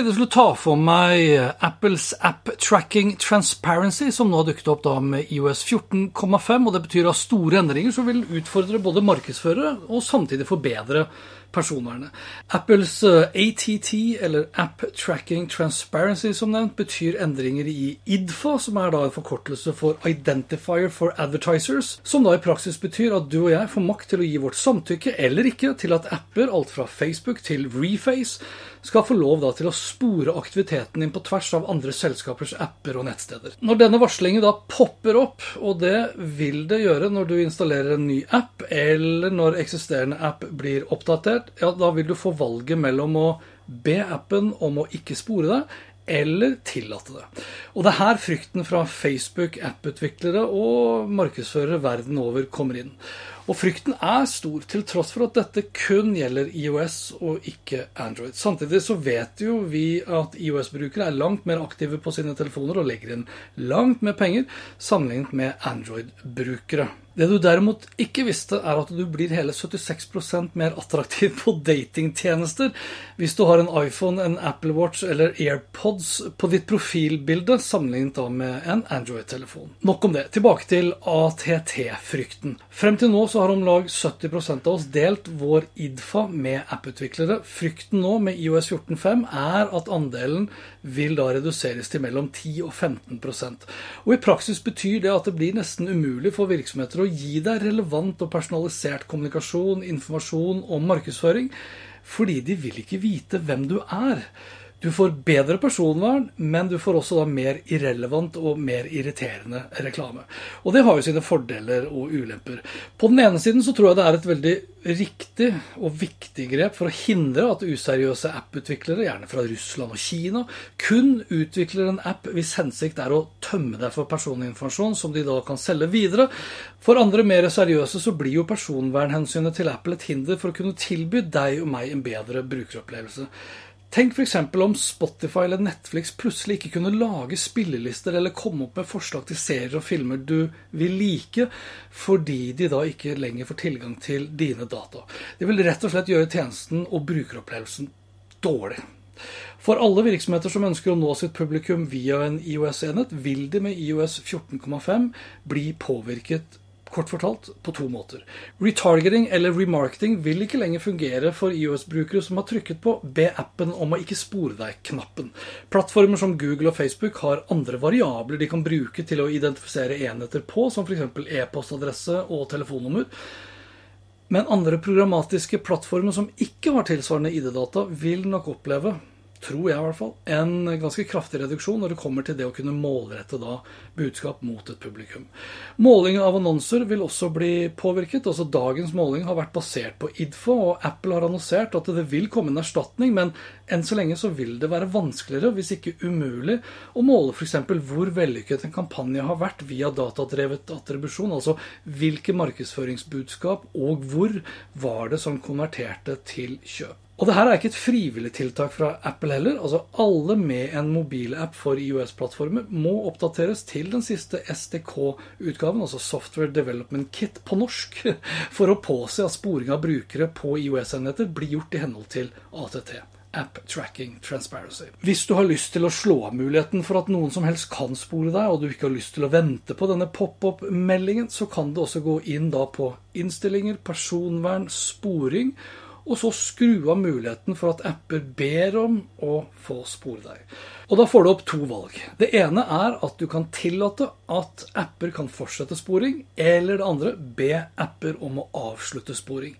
Jeg skulle ta for meg Apples App Tracking Transparency, som nå har dukket opp da med IOS 14,5. og Det betyr at store endringer som vil utfordre både markedsførere og samtidig forbedre personvernet. Apples eh, ATT, eller App Tracking Transparency som nevnt, betyr endringer i IDFA, som er da en forkortelse for Identifier for Advertisers, som da i praksis betyr at du og jeg får makt til å gi vårt samtykke eller ikke til at apper, alt fra Facebook til Reface, skal få lov da til å spore aktiviteten din på tvers av andre selskapers apper og nettsteder. Når denne varslingen da popper opp, og det vil det gjøre når du installerer en ny app, eller når eksisterende app blir oppdatert, ja, da vil du få valget mellom å be appen om å ikke spore deg, eller tillate det. Og det er her frykten fra Facebook, apputviklere og markedsførere verden over kommer inn. Og frykten er stor, til tross for at dette kun gjelder IOS og ikke Android. Samtidig så vet jo vi at IOS-brukere er langt mer aktive på sine telefoner og legger inn langt mer penger sammenlignet med Android-brukere. Det du derimot ikke visste, er at du blir hele 76% mer attraktiv på datingtjenester hvis du har en iPhone, en Apple Watch eller AirPods på ditt profilbilde sammenlignet da med en Android-telefon. Nok om det. Tilbake til ATT-frykten. Frem til nå så har om lag 70% av oss delt vår IDFA med apputviklere. Frykten nå med IOS 14.5 er at andelen vil da reduseres til mellom 10 og 15% Og i praksis betyr det at det blir nesten umulig for virksomheter å gi deg relevant og personalisert kommunikasjon, informasjon og markedsføring, fordi de vil ikke vite hvem du er. Du får bedre personvern, men du får også da mer irrelevant og mer irriterende reklame. Og det har jo sine fordeler og ulemper. På den ene siden så tror jeg det er et veldig riktig og viktig grep for å hindre at useriøse apputviklere, gjerne fra Russland og Kina, kun utvikler en app hvis hensikt er å tømme deg for personinformasjon som de da kan selge videre. For andre mer seriøse så blir jo personvernhensynet til Apple et hinder for å kunne tilby deg og meg en bedre brukeropplevelse. Tenk f.eks. om Spotify eller Netflix plutselig ikke kunne lage spillelister eller komme opp med forslag til serier og filmer du vil like, fordi de da ikke lenger får tilgang til dine data. Det vil rett og slett gjøre tjenesten og brukeropplevelsen dårlig. For alle virksomheter som ønsker å nå sitt publikum via en IOS-enhet, vil de med IOS 14,5 bli påvirket Kort fortalt på to måter. Retargeting eller remarketing vil ikke lenger fungere for IOS-brukere som har trykket på 'be appen om å ikke spore deg'-knappen. Plattformer som Google og Facebook har andre variabler de kan bruke til å identifisere enheter på, som f.eks. e-postadresse og telefonnummer. Men andre programmatiske plattformer som ikke har tilsvarende ID-data, vil nok oppleve tror jeg i hvert fall, en ganske kraftig reduksjon når det kommer til det å kunne målrette da budskap mot et publikum. Målingen av annonser vil også bli påvirket. altså Dagens måling har vært basert på IDFO, og Apple har annonsert at det vil komme en erstatning, men enn så lenge så vil det være vanskeligere, hvis ikke umulig, å måle f.eks. hvor vellykket en kampanje har vært via datadrevet attribusjon, altså hvilke markedsføringsbudskap og hvor var det som konverterte til kjøp. Og det her er ikke et frivillig tiltak fra Apple heller. Altså Alle med en mobilapp for IOS-plattformer må oppdateres til den siste SDK-utgaven, altså Software Development Kit på norsk, for å påse at sporing av brukere på IOS-enheter blir gjort i henhold til ATT. App Tracking Transparency. Hvis du har lyst til å slå av muligheten for at noen som helst kan spore deg, og du ikke har lyst til å vente på denne pop-up-meldingen, så kan du også gå inn da på innstillinger, personvern, sporing og så skru av muligheten for at apper ber om å få spore deg. Og da får du opp to valg. Det ene er at du kan tillate at apper kan fortsette sporing, eller det andre be apper om å avslutte sporing.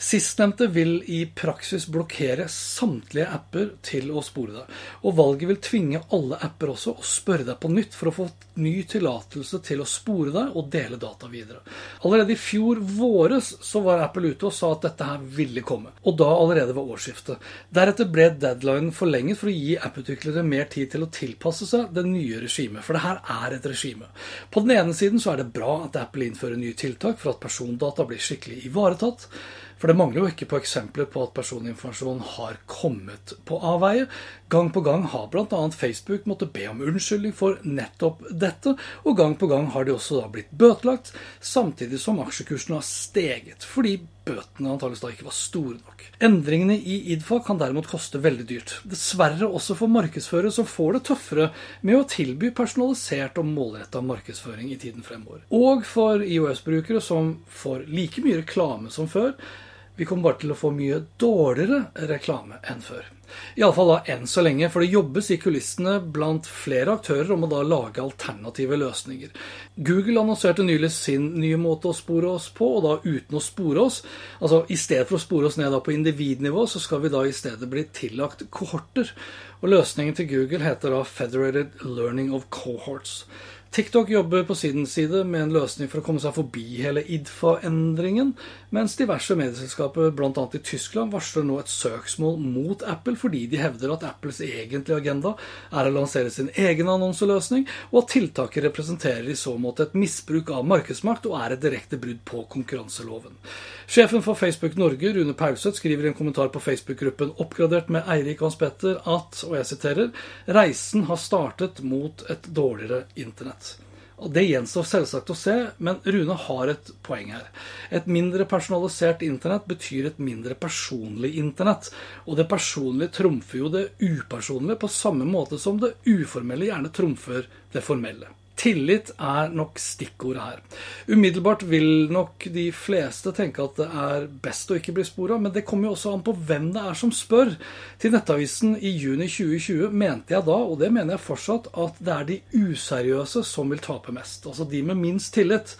Sistnevnte vil i praksis blokkere samtlige apper til å spore deg. Og valget vil tvinge alle apper også å spørre deg på nytt for å få ny tillatelse til å spore deg og dele data videre. Allerede i fjor våres så var Apple ute og sa at dette her ville komme. Og da allerede ved årsskiftet. Deretter ble deadlinen forlenget for å gi apputviklere mer tid til å tilpasse seg det nye regimet. For det her er et regime. På den ene siden så er det bra at Apple innfører nye tiltak for at persondata blir skikkelig ivaretatt. For det mangler jo ikke på eksempler på at personinformasjon har kommet på avveie. Gang på gang har bl.a. Facebook måttet be om unnskyldning for nettopp dette, og gang på gang har de også da blitt bøtelagt, samtidig som aksjekursene har steget, fordi bøtene antakeligvis da ikke var store nok. Endringene i IDFA kan derimot koste veldig dyrt. Dessverre også for markedsførere som får det tøffere med å tilby personalisert og målretta markedsføring i tiden fremover. Og for IOS-brukere som får like mye reklame som før, vi kommer bare til å få mye dårligere reklame enn før. Iallfall da enn så lenge, for det jobbes i kulissene blant flere aktører om å da lage alternative løsninger. Google annonserte nylig sin nye måte å spore oss på, og da uten å spore oss. Altså I stedet for å spore oss ned på individnivå, så skal vi da i stedet bli tillagt kohorter. Og løsningen til Google heter da Federated Learning of Cohorts. TikTok jobber på sin side med en løsning for å komme seg forbi hele IDFA-endringen, mens diverse medieselskaper, bl.a. i Tyskland, varsler nå et søksmål mot Apple fordi de hevder at Apples egentlige agenda er å lansere sin egen annonseløsning, og at tiltaket representerer i så måte et misbruk av markedsmakt og er et direkte brudd på konkurranseloven. Sjefen for Facebook Norge, Rune Paulseth, skriver i en kommentar på Facebook-gruppen Oppgradert med Eirik Hans Petter at, og jeg siterer, reisen har startet mot et dårligere internett. Og Det gjenstår selvsagt å se, men Rune har et poeng her. Et mindre personalisert internett betyr et mindre personlig internett. Og det personlige trumfer jo det upersonlige på samme måte som det uformelle gjerne trumfer det formelle. Tillit er nok stikkordet her. Umiddelbart vil nok de fleste tenke at det er best å ikke bli spora, men det kommer jo også an på hvem det er som spør. Til Nettavisen i juni 2020 mente jeg da, og det mener jeg fortsatt, at det er de useriøse som vil tape mest. Altså de med minst tillit.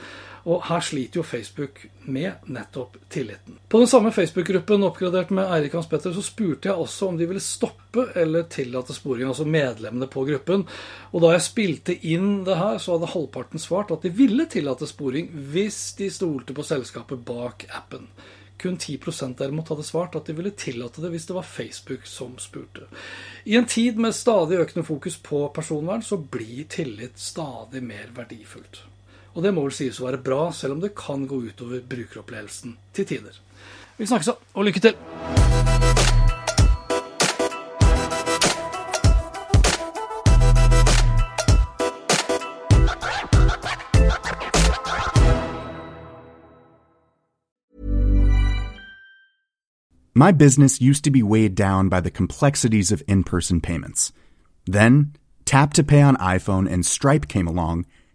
Og her sliter jo Facebook med nettopp tilliten. På den samme Facebook-gruppen oppgradert med Eirik Hans Petter, så spurte jeg også om de ville stoppe eller tillate sporing, altså medlemmene på gruppen. Og da jeg spilte inn det her, så hadde halvparten svart at de ville tillate sporing hvis de stolte på selskapet bak appen. Kun 10 derimot hadde svart at de ville tillate det hvis det var Facebook som spurte. I en tid med stadig økende fokus på personvern, så blir tillit stadig mer verdifullt. Og det må vel sies å være bra, selv om det kan gå utover brukeropplevelsen til tider. Vi snakkes, og lykke til! My business used to be weighed down by the complexities of in person payments. Then, Tap to Pay on iPhone and Stripe came along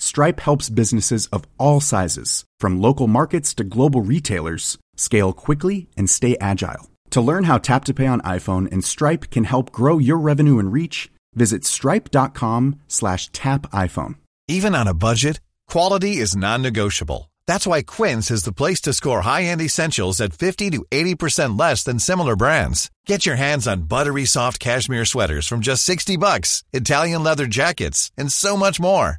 Stripe helps businesses of all sizes, from local markets to global retailers, scale quickly and stay agile. To learn how Tap to Pay on iPhone and Stripe can help grow your revenue and reach, visit stripe.com slash tap iPhone. Even on a budget, quality is non-negotiable. That's why Quince is the place to score high-end essentials at 50 to 80% less than similar brands. Get your hands on buttery soft cashmere sweaters from just 60 bucks, Italian leather jackets, and so much more.